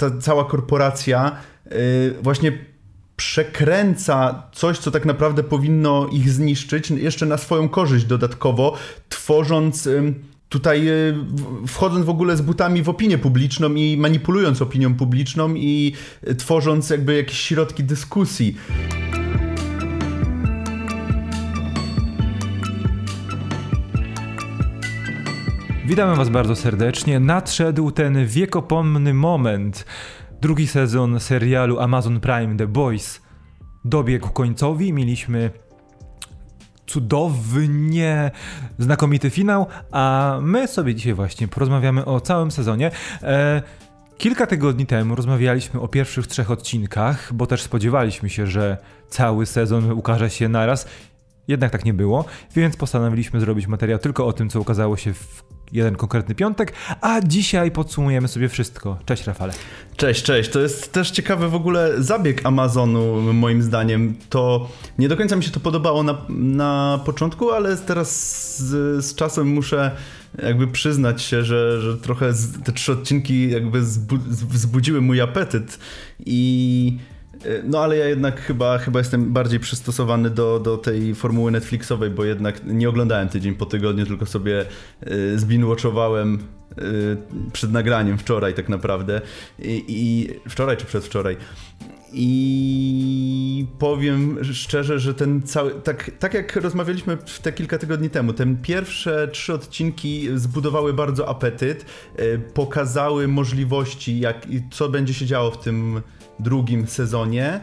ta cała korporacja właśnie przekręca coś, co tak naprawdę powinno ich zniszczyć, jeszcze na swoją korzyść dodatkowo, tworząc tutaj wchodząc w ogóle z butami w opinię publiczną i manipulując opinią publiczną i tworząc jakby jakieś środki dyskusji. Witamy Was bardzo serdecznie. Nadszedł ten wiekopomny moment. Drugi sezon serialu Amazon Prime The Boys dobiegł końcowi. Mieliśmy cudownie znakomity finał, a my sobie dzisiaj właśnie porozmawiamy o całym sezonie. E, kilka tygodni temu rozmawialiśmy o pierwszych trzech odcinkach, bo też spodziewaliśmy się, że cały sezon ukaże się naraz. Jednak tak nie było, więc postanowiliśmy zrobić materiał tylko o tym, co ukazało się w jeden konkretny piątek, a dzisiaj podsumujemy sobie wszystko. Cześć Rafale. Cześć, cześć. To jest też ciekawy w ogóle zabieg Amazonu, moim zdaniem. To nie do końca mi się to podobało na, na początku, ale teraz z, z czasem muszę jakby przyznać się, że, że trochę te trzy odcinki jakby wzbudziły mój apetyt i no ale ja jednak chyba, chyba jestem bardziej przystosowany do, do tej formuły Netflixowej, bo jednak nie oglądałem tydzień po tygodniu, tylko sobie y, zbinwatchowałem y, przed nagraniem wczoraj tak naprawdę. I, I, wczoraj czy przedwczoraj. I powiem szczerze, że ten cały. Tak, tak jak rozmawialiśmy te kilka tygodni temu, te pierwsze trzy odcinki zbudowały bardzo apetyt, y, pokazały możliwości, jak, co będzie się działo w tym drugim sezonie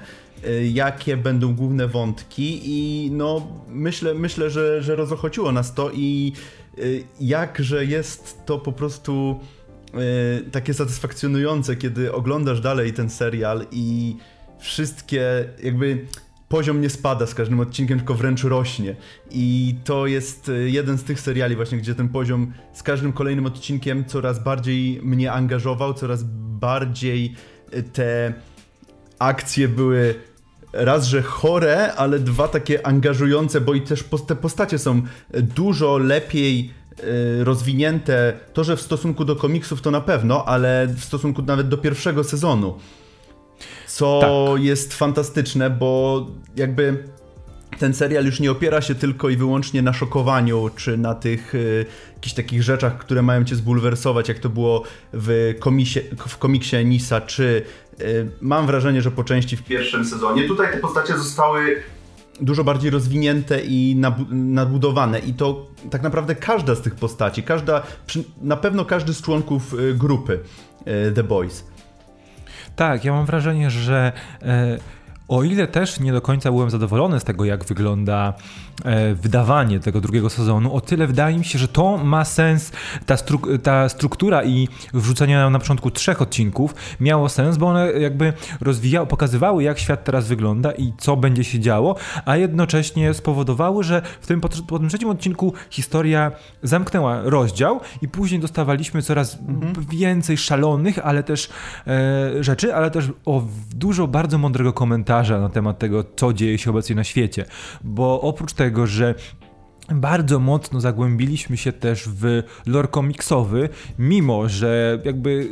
y, jakie będą główne wątki i no myślę, myślę że, że rozochociło nas to i y, jakże jest to po prostu y, takie satysfakcjonujące, kiedy oglądasz dalej ten serial i wszystkie jakby poziom nie spada z każdym odcinkiem, tylko wręcz rośnie. I to jest jeden z tych seriali właśnie, gdzie ten poziom z każdym kolejnym odcinkiem coraz bardziej mnie angażował, coraz bardziej te akcje były raz, że chore, ale dwa takie angażujące, bo i też te postacie są dużo lepiej e, rozwinięte. To, że w stosunku do komiksów to na pewno, ale w stosunku nawet do pierwszego sezonu. Co tak. jest fantastyczne, bo jakby ten serial już nie opiera się tylko i wyłącznie na szokowaniu, czy na tych y, jakichś takich rzeczach, które mają cię zbulwersować, jak to było w, komisie, w komiksie Nisa, czy y, mam wrażenie, że po części w pierwszym sezonie. Tutaj te postacie zostały dużo bardziej rozwinięte i nabudowane i to tak naprawdę każda z tych postaci, każda, na pewno każdy z członków y, grupy The Boys. Tak, ja mam wrażenie, że o ile też nie do końca byłem zadowolony z tego, jak wygląda e, wydawanie tego drugiego sezonu, o tyle wydaje mi się, że to ma sens. Ta, stru- ta struktura i wrzucenie na początku trzech odcinków miało sens, bo one jakby rozwijały, pokazywały, jak świat teraz wygląda i co będzie się działo, a jednocześnie spowodowały, że w tym, po, po tym trzecim odcinku historia zamknęła rozdział i później dostawaliśmy coraz mhm. więcej szalonych, ale też e, rzeczy, ale też o dużo bardzo mądrego komentarza na temat tego, co dzieje się obecnie na świecie. Bo oprócz tego, że bardzo mocno zagłębiliśmy się też w lore komiksowy, mimo że jakby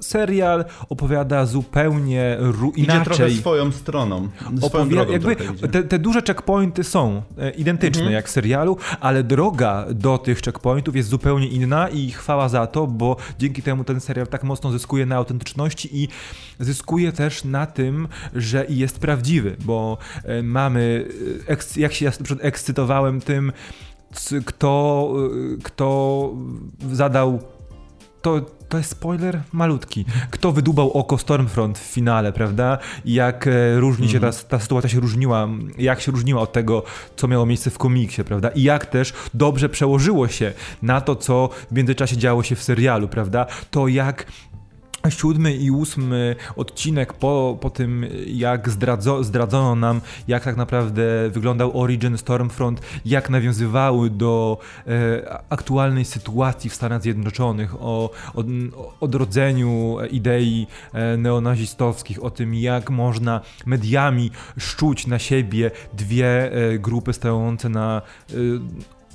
serial opowiada zupełnie inaczej. Idzie trochę swoją stroną. Swoją drogą jakby te, te, duże checkpointy są e, identyczne mhm. jak w serialu, ale droga do tych checkpointów jest zupełnie inna i chwała za to, bo dzięki temu ten serial tak mocno zyskuje na autentyczności i zyskuje też na tym, że jest prawdziwy, bo e, mamy, e, jak się ja ekscytowałem tym, kto, kto zadał to, to jest spoiler malutki. Kto wydubał oko Stormfront w finale, prawda? Jak e, różni się ta, mhm. ta sytuacja się różniła, jak się różniła od tego, co miało miejsce w komiksie, prawda? I jak też dobrze przełożyło się na to, co w międzyczasie działo się w serialu, prawda? To jak siódmy i ósmy odcinek po, po tym, jak zdradzo, zdradzono nam, jak tak naprawdę wyglądał Origin Stormfront, jak nawiązywały do e, aktualnej sytuacji w Stanach Zjednoczonych, o, o, odrodzeniu idei e, neonazistowskich, o tym, jak można mediami szczuć na siebie dwie e, grupy stojące na e,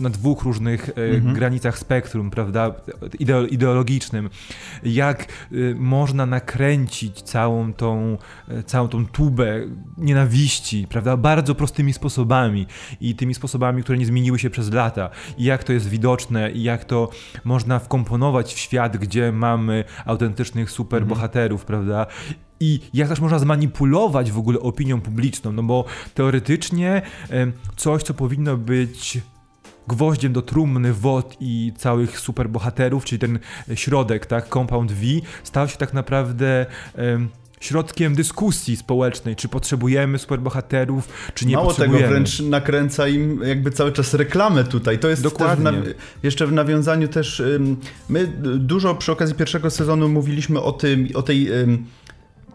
na dwóch różnych e, mhm. granicach spektrum, prawda, ideologicznym, jak można nakręcić całą tą, całą tą tubę nienawiści, prawda, bardzo prostymi sposobami i tymi sposobami, które nie zmieniły się przez lata i jak to jest widoczne i jak to można wkomponować w świat, gdzie mamy autentycznych superbohaterów, mhm. prawda, i jak też można zmanipulować w ogóle opinią publiczną, no bo teoretycznie coś, co powinno być gwoździem do trumny WOT i całych superbohaterów, czyli ten środek, tak, Compound V, stał się tak naprawdę środkiem dyskusji społecznej, czy potrzebujemy superbohaterów, czy nie Mało potrzebujemy. tego, wręcz nakręca im jakby cały czas reklamę tutaj. To jest Dokładnie. W jeszcze w nawiązaniu też, my dużo przy okazji pierwszego sezonu mówiliśmy o tym, o tej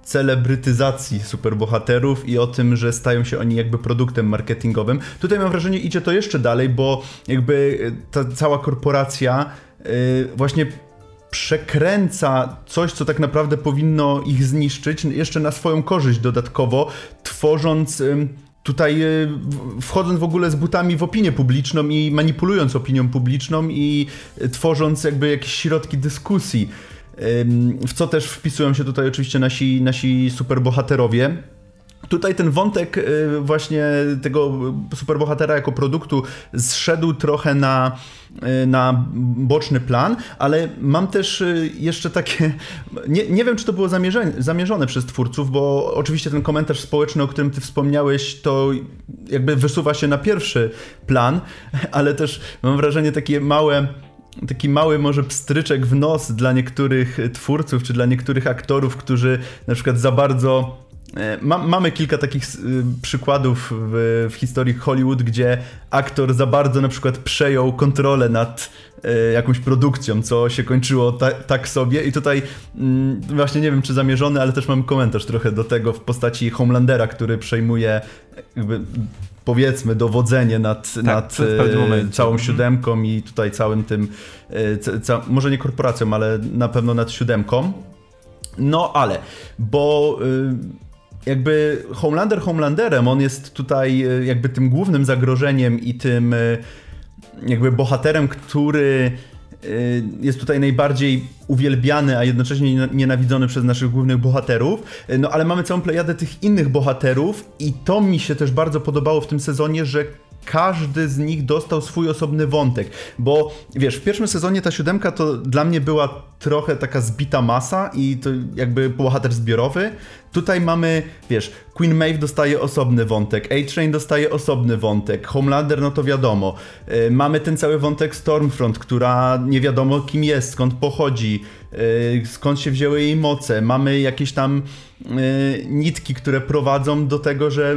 celebrytyzacji superbohaterów i o tym, że stają się oni jakby produktem marketingowym. Tutaj mam wrażenie, idzie to jeszcze dalej, bo jakby ta cała korporacja yy, właśnie przekręca coś, co tak naprawdę powinno ich zniszczyć, jeszcze na swoją korzyść dodatkowo, tworząc. Yy, tutaj y, wchodząc w ogóle z butami w opinię publiczną i manipulując opinią publiczną i tworząc jakby jakieś środki dyskusji. W co też wpisują się tutaj oczywiście nasi, nasi superbohaterowie. Tutaj ten wątek y, właśnie tego superbohatera jako produktu zszedł trochę na, y, na boczny plan, ale mam też y, jeszcze takie. Nie, nie wiem, czy to było zamierzone, zamierzone przez twórców, bo oczywiście ten komentarz społeczny, o którym ty wspomniałeś, to jakby wysuwa się na pierwszy plan, ale też mam wrażenie takie małe taki mały może pstryczek w nos dla niektórych twórców, czy dla niektórych aktorów, którzy na przykład za bardzo e, Ma, mamy kilka takich y, przykładów w, w, historii Hollywood, gdzie aktor za bardzo na przykład przejął kontrolę nad y, jakąś produkcją, co się kończyło ta, tak sobie. I tutaj y, właśnie nie wiem, czy zamierzony, ale też mam komentarz trochę do tego w postaci Homelandera, który przejmuje jakby powiedzmy dowodzenie nad, tak, nad e, całą mhm. siódemką i tutaj całym tym, e, ca, może nie korporacją, ale na pewno nad siódemką. No ale, bo e, jakby Homelander Homelanderem, on jest tutaj jakby tym głównym zagrożeniem i tym jakby bohaterem, który jest tutaj najbardziej uwielbiany, a jednocześnie nienawidzony przez naszych głównych bohaterów. Y, no ale mamy całą plejadę tych innych bohaterów i to mi się też bardzo podobało w tym sezonie, że każdy z nich dostał swój osobny wątek, bo wiesz, w pierwszym sezonie ta siódemka to dla mnie była trochę taka zbita masa i to jakby bohater zbiorowy. Tutaj mamy, wiesz, Queen Maeve dostaje osobny wątek, A-Train dostaje osobny wątek, Homelander no to wiadomo. Yy, mamy ten cały wątek Stormfront, która nie wiadomo kim jest, skąd pochodzi, yy, skąd się wzięły jej moce. Mamy jakieś tam yy, nitki, które prowadzą do tego, że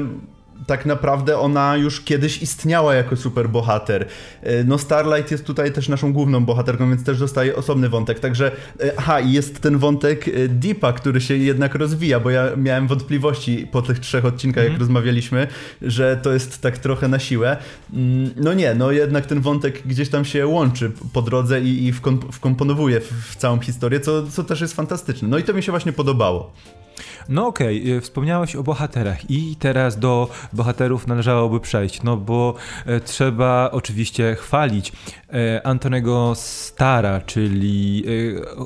tak naprawdę ona już kiedyś istniała jako superbohater. E, no Starlight jest tutaj też naszą główną bohaterką, więc też dostaje osobny wątek. Także, e, aha, i jest ten wątek e, Deepa, który się jednak rozwija, bo ja miałem wątpliwości po tych trzech odcinkach, mm. jak mhm. rozmawialiśmy, że to jest tak trochę na siłę. Mm, no nie, no jednak ten wątek gdzieś tam się łączy po drodze i, i wkomponowuje w, w całą historię, co, co też jest fantastyczne. No i to mi się właśnie podobało. No okej, okay, wspomniałeś o bohaterach i teraz do bohaterów należałoby przejść, no bo e, trzeba oczywiście chwalić e, Antonego Stara, czyli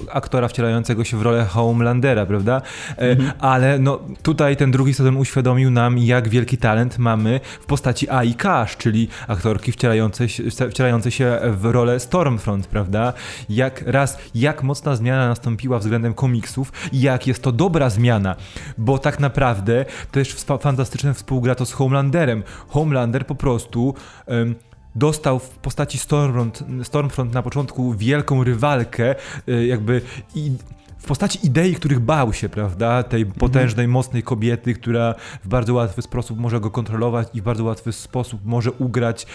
e, aktora wcielającego się w rolę Homelandera, prawda? Mhm. Ale no tutaj ten drugi sezon uświadomił nam, jak wielki talent mamy w postaci Ai Cash, czyli aktorki wcielającej się, wcielającej się w rolę Stormfront, prawda? Jak raz, jak mocna zmiana nastąpiła względem komiksów i jak jest to dobra zmiana bo tak naprawdę też fantastyczne współgra to z Homelanderem. Homelander po prostu um, dostał w postaci Stormfront, Stormfront na początku wielką rywalkę, y, jakby i w postaci idei, których bał się, prawda? Tej mhm. potężnej, mocnej kobiety, która w bardzo łatwy sposób może go kontrolować i w bardzo łatwy sposób może ugrać,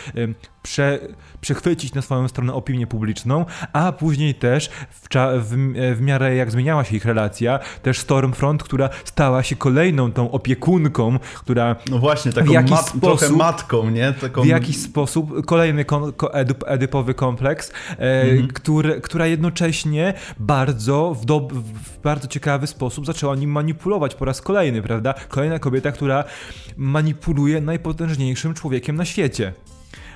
prze, przechwycić na swoją stronę opinię publiczną, a później też w, w, w miarę jak zmieniała się ich relacja, też Stormfront, która stała się kolejną tą opiekunką, która no właśnie, taką jakiś mat, sposób, trochę matką, nie? Taką... W jakiś sposób, kolejny kon, edyp, edypowy kompleks, e, mhm. który, która jednocześnie bardzo w, do, w bardzo ciekawy sposób zaczęła nim manipulować po raz kolejny, prawda? Kolejna kobieta, która manipuluje najpotężniejszym człowiekiem na świecie.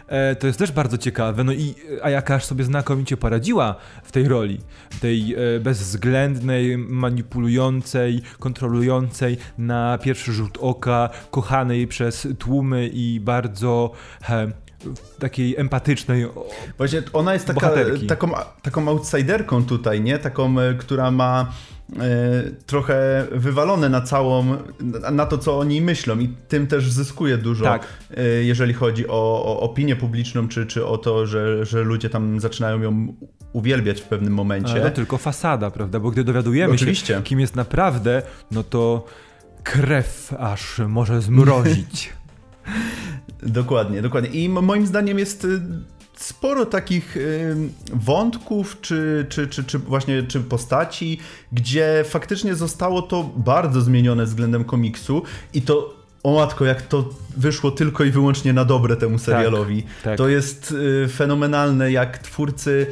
e, to jest też bardzo ciekawe. No i Ayakash sobie znakomicie poradziła w tej roli. Tej e, bezwzględnej, manipulującej, kontrolującej na pierwszy rzut oka, kochanej przez tłumy i bardzo he, takiej empatycznej. Właśnie ona jest taka, taką, taką outsiderką tutaj, nie? Taką, e, która ma e, trochę wywalone na całą, na to, co o niej myślą i tym też zyskuje dużo, tak. e, jeżeli chodzi o, o, opinię publiczną, czy, czy o to, że, że ludzie tam zaczynają ją uwielbiać w pewnym momencie. Ale tylko fasada, prawda? Bo gdy dowiadujemy Oczywiście. się, kim jest naprawdę, no to krew aż może zmrozić. Dokładnie, dokładnie. I moim zdaniem jest y, sporo takich y, wątków, czy, czy, czy, czy właśnie czy postaci, gdzie faktycznie zostało to bardzo zmienione względem komiksu i to o matko, jak to wyszło tylko i wyłącznie na dobre temu tak, serialowi. Tak, tak. To jest y, fenomenalne, jak twórcy.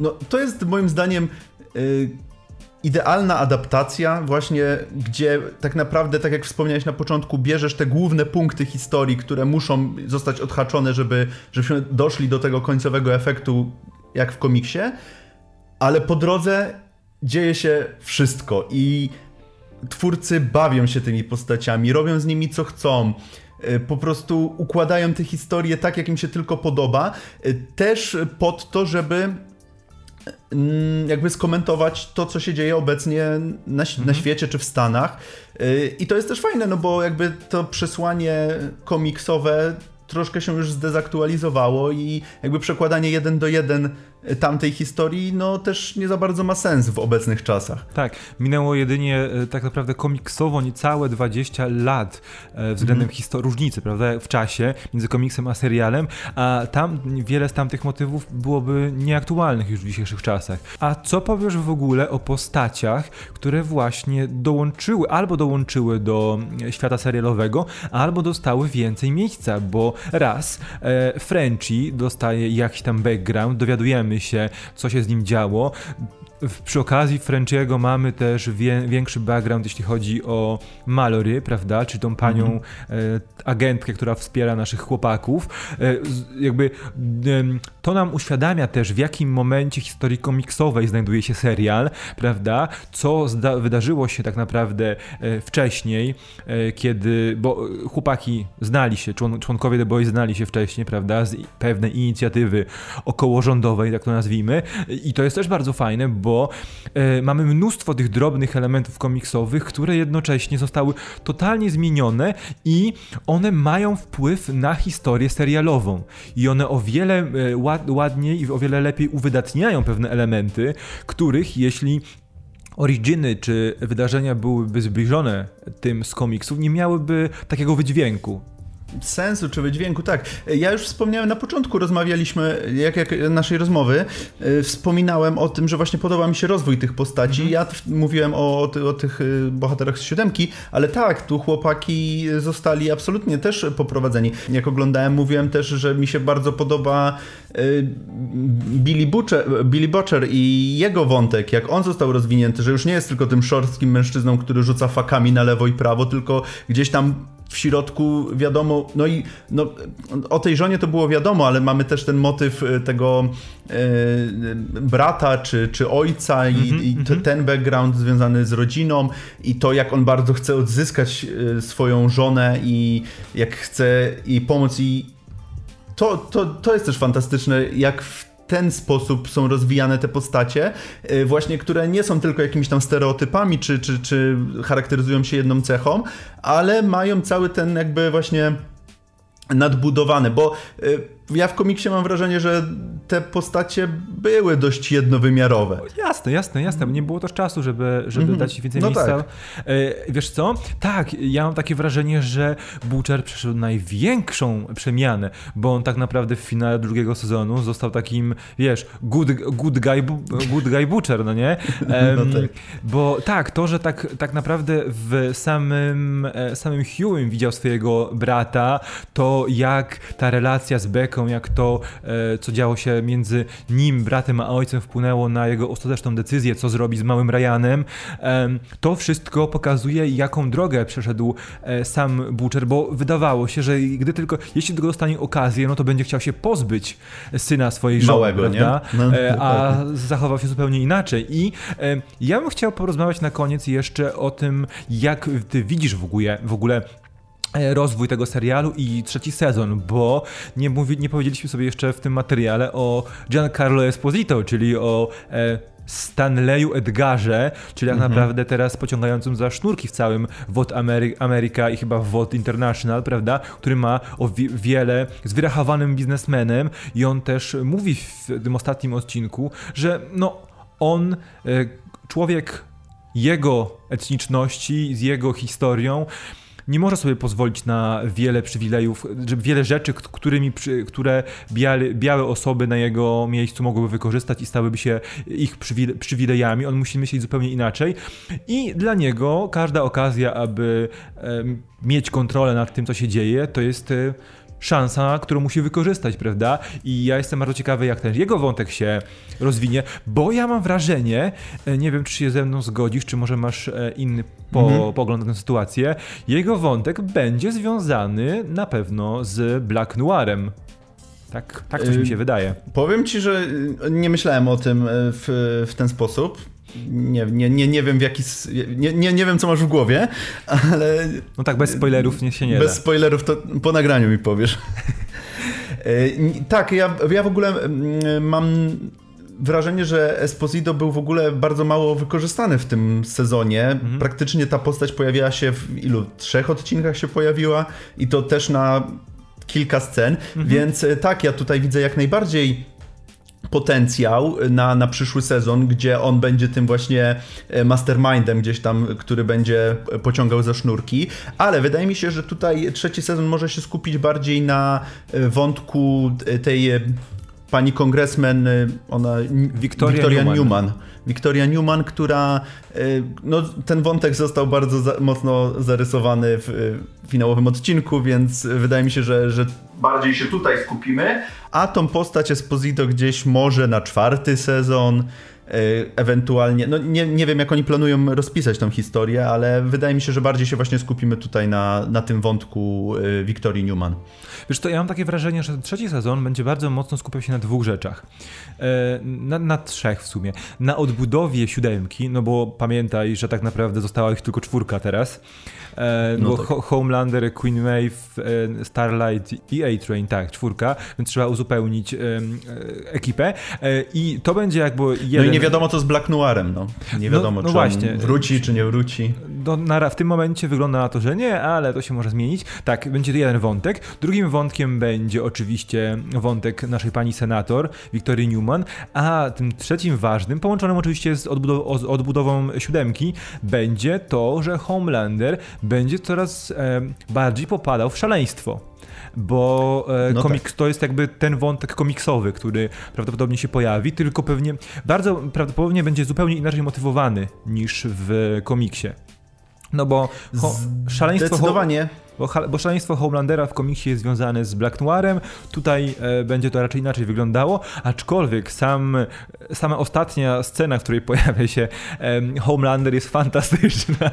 no, to jest moim zdaniem idealna adaptacja, właśnie gdzie tak naprawdę, tak jak wspomniałeś na początku, bierzesz te główne punkty historii, które muszą zostać odhaczone, żeby, żebyśmy doszli do tego końcowego efektu, jak w komiksie, ale po drodze dzieje się wszystko i twórcy bawią się tymi postaciami, robią z nimi co chcą y, po prostu układają te historie tak, jak im się tylko podoba, y, też pod to, żeby jakby skomentować to, co się dzieje obecnie na, mhm. na świecie czy w Stanach. Y, I to jest też fajne, no bo jakby to przesłanie komiksowe troszkę się już zdezaktualizowało i jakby przekładanie jeden do jeden tamtej historii, no też nie za bardzo ma sens w obecnych czasach. Tak, minęło jedynie e, tak naprawdę komiksowo niecałe 20 lat e, względem mm. różnicy, prawda, w czasie między komiksem a serialem, a tam wiele z tamtych motywów byłoby nieaktualnych już w dzisiejszych czasach. A co powiesz w ogóle o postaciach, które właśnie dołączyły, albo dołączyły do e, świata serialowego, albo dostały więcej miejsca, bo raz e, Frenchie dostaje jakiś tam background, dowiadujemy się, co się z nim działo. Przy okazji Frenchiego mamy też wie, większy background, jeśli chodzi o Malory, prawda? Czy tą panią mm -hmm. e, agentkę, która wspiera naszych chłopaków. E, jakby e, to nam uświadamia też, w jakim momencie historii komiksowej znajduje się serial, prawda? Co wydarzyło się tak naprawdę e, wcześniej, e, kiedy, bo chłopaki znali się, człon członkowie The Boys znali się wcześniej, prawda? Z pewnej inicjatywy okołorządowej, tak to nazwijmy. I to jest też bardzo fajne, bo bo e, mamy mnóstwo tych drobnych elementów komiksowych, które jednocześnie zostały totalnie zmienione i one mają wpływ na historię serialową. I one o wiele e, ład, ładniej i o wiele lepiej uwydatniają pewne elementy, których jeśli originy czy wydarzenia byłyby zbliżone tym z komiksów, nie miałyby takiego wydźwięku sensu czy wydźwięku, tak. Ja już wspomniałem na początku, rozmawialiśmy, jak, jak naszej rozmowy, yy, wspominałem o tym, że właśnie podoba mi się rozwój tych postaci. Mhm. Ja mówiłem o, o, o, tych y, bohaterach z siódemki, ale tak, tu chłopaki zostali absolutnie też poprowadzeni. Jak oglądałem, mówiłem też, że mi się bardzo podoba yy, Billy, Butcher, Billy Butcher i jego wątek, jak on został rozwinięty, że już nie jest tylko tym szorstkim mężczyzną, który rzuca fakami na lewo i prawo, tylko gdzieś tam w środku wiadomo, no i no, o tej żonie to było wiadomo, ale mamy też ten motyw e, tego e, brata czy, czy ojca i, mm -hmm, i mm-hmm. ten background związany z rodziną i to jak on bardzo chce odzyskać e, swoją żonę i jak chce jej pomóc i to, to, to jest też fantastyczne, jak w ten sposób są rozwijane te postacie, y, właśnie które nie są tylko jakimiś tam stereotypami, czy, czy, czy charakteryzują się jedną cechą, ale mają cały ten jakby właśnie nadbudowany, bo y, ja w komiksie mam wrażenie, że te postacie były dość jednowymiarowe. Jasne, jasne, jasne. Nie było też czasu, żeby, żeby mm -hmm. dać więcej no miejsca. Tak. E, wiesz co? Tak, ja mam takie wrażenie, że Butcher przeszedł największą przemianę, bo on tak naprawdę w finale drugiego sezonu został takim, wiesz, good, good, guy, good guy Butcher, no nie? no tak. Bo tak, to, że tak, tak naprawdę w samym, e, samym Hugh'ym widział swojego brata, to jak ta relacja z Becką jak to, e, co działo się między nim, bratem a ojcem, wpłynęło na jego ostateczną decyzję, co zrobi z małym Ryanem. To wszystko pokazuje, jaką drogę przeszedł e, sam Butcher, bo wydawało się, że gdy tylko, jeśli tylko dostanie okazję, no to będzie chciał się pozbyć syna swojej żony, Małego, prawda? No, a zachował się zupełnie inaczej. I ja bym chciał porozmawiać na koniec jeszcze o tym, jak ty widzisz w ogóle, w ogóle E, rozwój tego serialu i trzeci sezon, bo nie, mówi, nie powiedzieliśmy sobie jeszcze w tym materiale o Giancarlo Esposito, czyli o e, Stanleyu Edgarze, czyli tak mhm. naprawdę teraz pociągającym za sznurki w całym WOT Amery Ameryka i chyba WOT International, prawda, który ma o wi wiele, z wyrachowanym biznesmenem i on też mówi w tym ostatnim odcinku, że no on, e, człowiek jego etniczności, z jego historią, nie może sobie pozwolić na wiele przywilejów, wiele rzeczy, którymi, które biale, białe osoby na jego miejscu mogłyby wykorzystać i stałyby się ich przywilejami. On musi myśleć zupełnie inaczej i dla niego każda okazja, aby mieć kontrolę nad tym, co się dzieje, to jest e, szansa, którą musi wykorzystać, prawda? I ja jestem bardzo ciekawy, jak ten jego wątek się rozwinie, bo ja mam wrażenie, e, nie wiem, czy się ze mną zgodzisz, czy może masz e, inny po, mhm. pogląd na tę sytuację, jego wątek będzie związany na pewno z Black Noirem. Tak, tak coś mi się wydaje. Powiem ci, że nie myślałem o tym w, w ten sposób nie, nie, nie, nie wiem w jaki. Nie, nie, nie wiem, co masz w głowie, ale. No tak, bez spoilerów nie się nie Bez da. spoilerów to po nagraniu mi powiesz. E, tak, ja, ja w ogóle mm, mam wrażenie, że Esposito był w ogóle bardzo mało wykorzystany w tym sezonie. Mhm. Praktycznie ta postać pojawiła się w ilu? Trzech odcinkach się pojawiła i to też na kilka scen, mhm. więc e, tak, ja tutaj widzę jak najbardziej potencjał na, na przyszły sezon, gdzie on będzie tym właśnie e, mastermindem gdzieś tam, który będzie pociągał za sznurki, ale wydaje mi się, że tutaj trzeci sezon może się skupić bardziej na e, wątku tej e, pani kongresmen, ona Victoria, Victoria Newman. Newman. Victoria Newman, która no, ten wątek został bardzo za, mocno zarysowany w finałowym odcinku, więc wydaje mi się, że, że bardziej się tutaj skupimy, a tą postać Esposito gdzieś może na czwarty sezon, ewentualnie, no nie, nie wiem jak oni planują rozpisać tą historię, ale wydaje mi się, że bardziej się właśnie skupimy tutaj na, na tym wątku Wiktorii Newman. Wiesz to ja mam takie wrażenie, że trzeci sezon będzie bardzo mocno skupiał się na dwóch rzeczach. E, na, na trzech w sumie. Na odbudowie siódemki, no bo pamiętaj, że tak naprawdę została ich tylko czwórka teraz. E, no bo tak. Homelander, Queen Maeve, e, Starlight i A-Train, tak, czwórka, więc trzeba uzupełnić ekipę i to będzie jakby jeden... No i nie wiadomo co z Black Noirem, no. Nie no, wiadomo, no, no czy właśnie. wróci, czy nie wróci. Na, w tym momencie wygląda na to, że nie, ale to się może zmienić. Tak, będzie to jeden wątek. Drugim wątkiem będzie oczywiście wątek naszej pani senator, Victorii Newman, a tym trzecim ważnym, połączonym oczywiście z, odbudow odbudową siódemki, będzie to, że Homelander będzie coraz e, bardziej popadał w szaleństwo bo e, no komik, tak. to jest jakby ten wątek komiksowy, który prawdopodobnie się pojawi, tylko pewnie bardzo prawdopodobnie będzie zupełnie inaczej motywowany niż w komiksie. No bo ho, szaleństwo. Zdecydowanie. Bo, bo szaleństwo Homelandera w komiksie jest związane z Black Noirem, tutaj e, będzie to raczej inaczej wyglądało, aczkolwiek sam, sama ostatnia scena, w której pojawia się e, Homelander jest fantastyczna.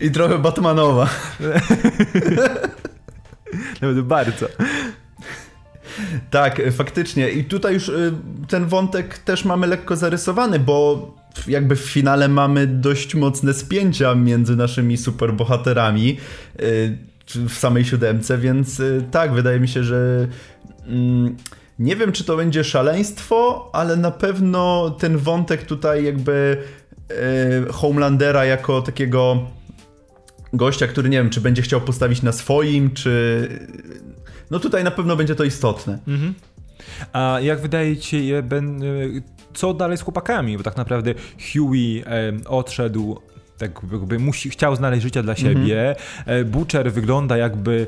I trochę Batmanowa. Nawet bardzo. Tak, faktycznie. I tutaj już y, ten wątek też mamy lekko zarysowany, bo jakby w finale mamy dość mocne spięcia między naszymi superbohaterami y, w samej siódemce, więc y, tak, wydaje mi się, że mm, nie wiem, czy to będzie szaleństwo, ale na pewno ten wątek tutaj jakby Homelandera jako takiego gościa, który nie wiem, czy będzie chciał postawić na swoim, czy no tutaj na pewno będzie to istotne. Mhm. A jak wydaje ci się, ben, co dalej z chłopakami? Bo tak naprawdę Huey e, odszedł tak jakby musi, chciał znaleźć życia dla siebie. Mhm. Butcher wygląda jakby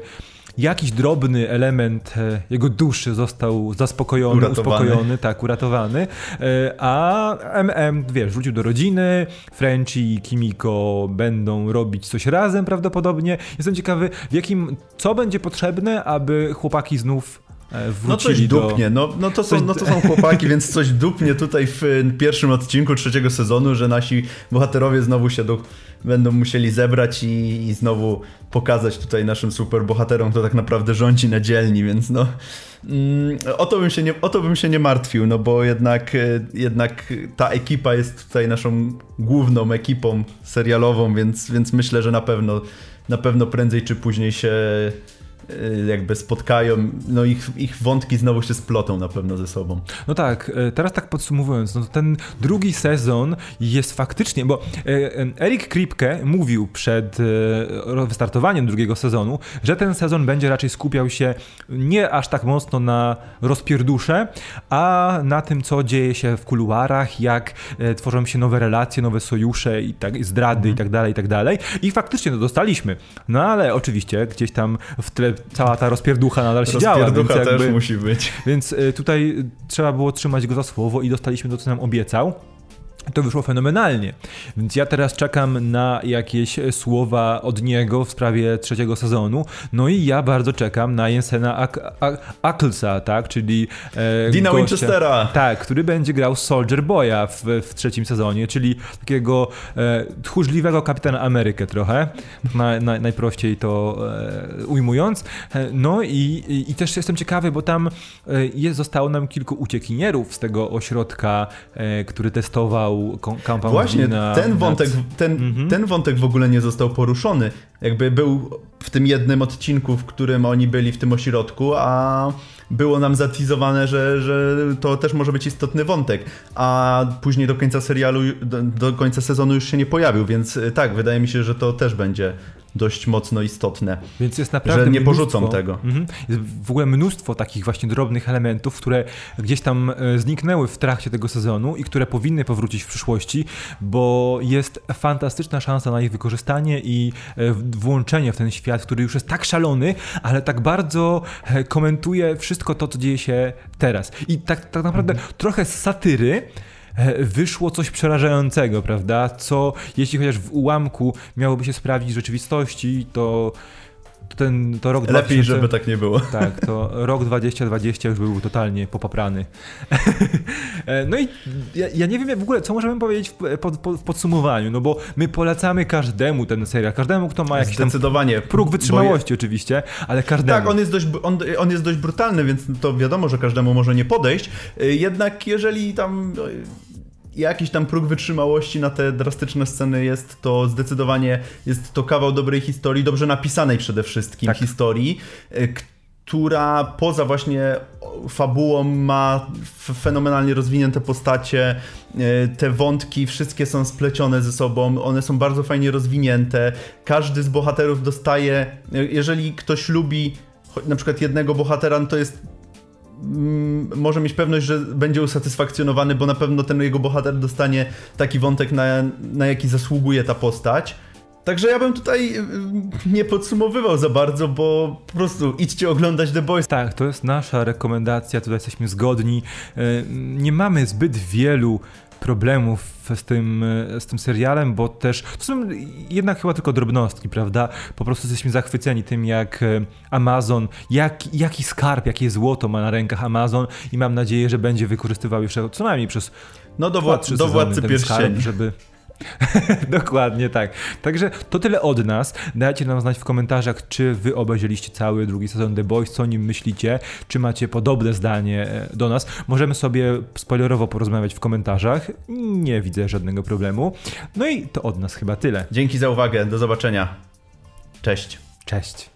jakiś drobny element e, jego duszy został zaspokojony, uratowany. uspokojony, tak, uratowany, e, a MM, wiesz, wrócił do rodziny, Frenchy i Kimiko będą robić coś razem prawdopodobnie. Jestem ciekawy, w jakim, co będzie potrzebne, aby chłopaki znów No coś do... dupnie, no, no, to są, no to są chłopaki, więc coś dupnie tutaj w pierwszym odcinku trzeciego sezonu, że nasi bohaterowie znowu się do, będą musieli zebrać i, i znowu pokazać tutaj naszym superbohaterom, kto tak naprawdę rządzi na dzielni, więc no... Mm, o to, bym się nie, o to bym się nie martwił, no bo jednak, jednak ta ekipa jest tutaj naszą główną ekipą serialową, więc, więc myślę, że na pewno, na pewno prędzej czy później się Y, jakby spotkają, no ich, ich wątki znowu się splotą na pewno ze sobą. No tak, e, teraz tak podsumowując, no ten drugi sezon jest faktycznie, bo e, Erik Kripke mówił przed wystartowaniem drugiego sezonu, że ten sezon będzie raczej skupiał się nie aż tak mocno na rozpierdusze, a na tym, co dzieje się w kuluarach, jak tworzą się nowe relacje, nowe sojusze i tak, zdrady mhm. i tak dalej, i tak dalej. I faktycznie to dostaliśmy. No ale oczywiście gdzieś tam w tle cała ta rozpierducha nadal się działa. Rozpierducha jakby, też musi być. Więc y, tutaj trzeba było trzymać go za słowo i dostaliśmy to, co nam obiecał to wyszło fenomenalnie. Więc ja teraz czekam na jakieś słowa od niego w sprawie trzeciego sezonu. No i ja bardzo czekam na Jensena Ak Aklsa, tak? Czyli. E, Dina gościa, Winchestera. Tak, który będzie grał Soldier Boya w, w trzecim sezonie, czyli takiego e, tchórzliwego kapitana Amerykę trochę. Na, na, najprościej to e, ujmując. E, no i, i, i, też jestem ciekawy, bo tam e, jest, zostało nam kilku uciekinierów z tego ośrodka, e, który testował Compound Właśnie, ten wątek, ten, mhm. ten wątek w ogóle nie został poruszony. Jakby był w tym jednym odcinku, w którym oni byli w tym ośrodku, a było nam zatizowane, że, że to też może być istotny wątek, a później do końca serialu, do, do końca sezonu już się nie pojawił, więc tak, wydaje mi się, że to też będzie dość mocno istotne. Więc jest naprawdę. Że nie porzucą tego. Mhm. Jest w ogóle mnóstwo takich właśnie drobnych elementów, które gdzieś tam e, zniknęły w trakcie tego sezonu i które powinny powrócić w przyszłości, bo jest fantastyczna szansa na ich wykorzystanie i e, włączenie w ten świat, który już jest tak szalony, ale tak bardzo e, komentuje wszystko to, co dzieje się teraz. I tak, tak naprawdę mhm. trochę z satyry wyszło coś przerażającego, prawda? Co jeśli chociaż w ułamku miałoby się sprawdzić w rzeczywistości, to ten, to rok Lepiej, 2000, żeby tak nie było. Tak, to rok 2020 już był totalnie popaprany. E, no i ja, ja, nie wiem w ogóle, co możemy powiedzieć w, pod, pod, w, podsumowaniu, no bo my polecamy każdemu ten serial, każdemu, kto ma jakiś Zdecydowanie. próg wytrzymałości je... oczywiście, ale każdemu. Tak, on jest, dość, on, on jest dość brutalny, więc to wiadomo, że każdemu może nie podejść. E, jednak jeżeli tam jakiś tam próg wytrzymałości na te drastyczne sceny jest to zdecydowanie, jest to kawał dobrej historii, dobrze napisanej przede wszystkim tak. historii, e, która poza właśnie fabułą ma fenomenalnie rozwinięte postacie, e, te wątki wszystkie są splecione ze sobą, one są bardzo fajnie rozwinięte, każdy z bohaterów dostaje, e, jeżeli ktoś lubi na przykład jednego bohatera, no to jest może mieć pewność, że będzie usatysfakcjonowany, bo na pewno ten jego bohater dostanie taki wątek, na, na jaki zasługuje ta postać. Także ja bym tutaj y, nie podsumowywał za bardzo, bo po prostu idźcie oglądać The Boys. Tak, to jest nasza rekomendacja, tutaj jesteśmy zgodni. Y, nie mamy zbyt wielu problemów z tym, z tym serialem, bo też to są jednak chyba tylko drobnostki, prawda? Po prostu jesteśmy zachwyceni tym, jak e, Amazon, jak, jaki skarb, jakie złoto ma na rękach Amazon i mam nadzieję, że będzie wykorzystywał jeszcze co najmniej przez no do, władcy, do władcy pierścieni. Żeby, Dokładnie tak. Także to tyle od nas. Dajcie nam znać w komentarzach, czy wy obejrzeliście cały drugi sezon The Boys, co o nim myślicie, czy macie podobne zdanie e, do nas. Możemy sobie spoilerowo porozmawiać w komentarzach. Nie widzę żadnego problemu. No i to od nas chyba tyle. Dzięki za uwagę. Do zobaczenia. Cześć. Cześć.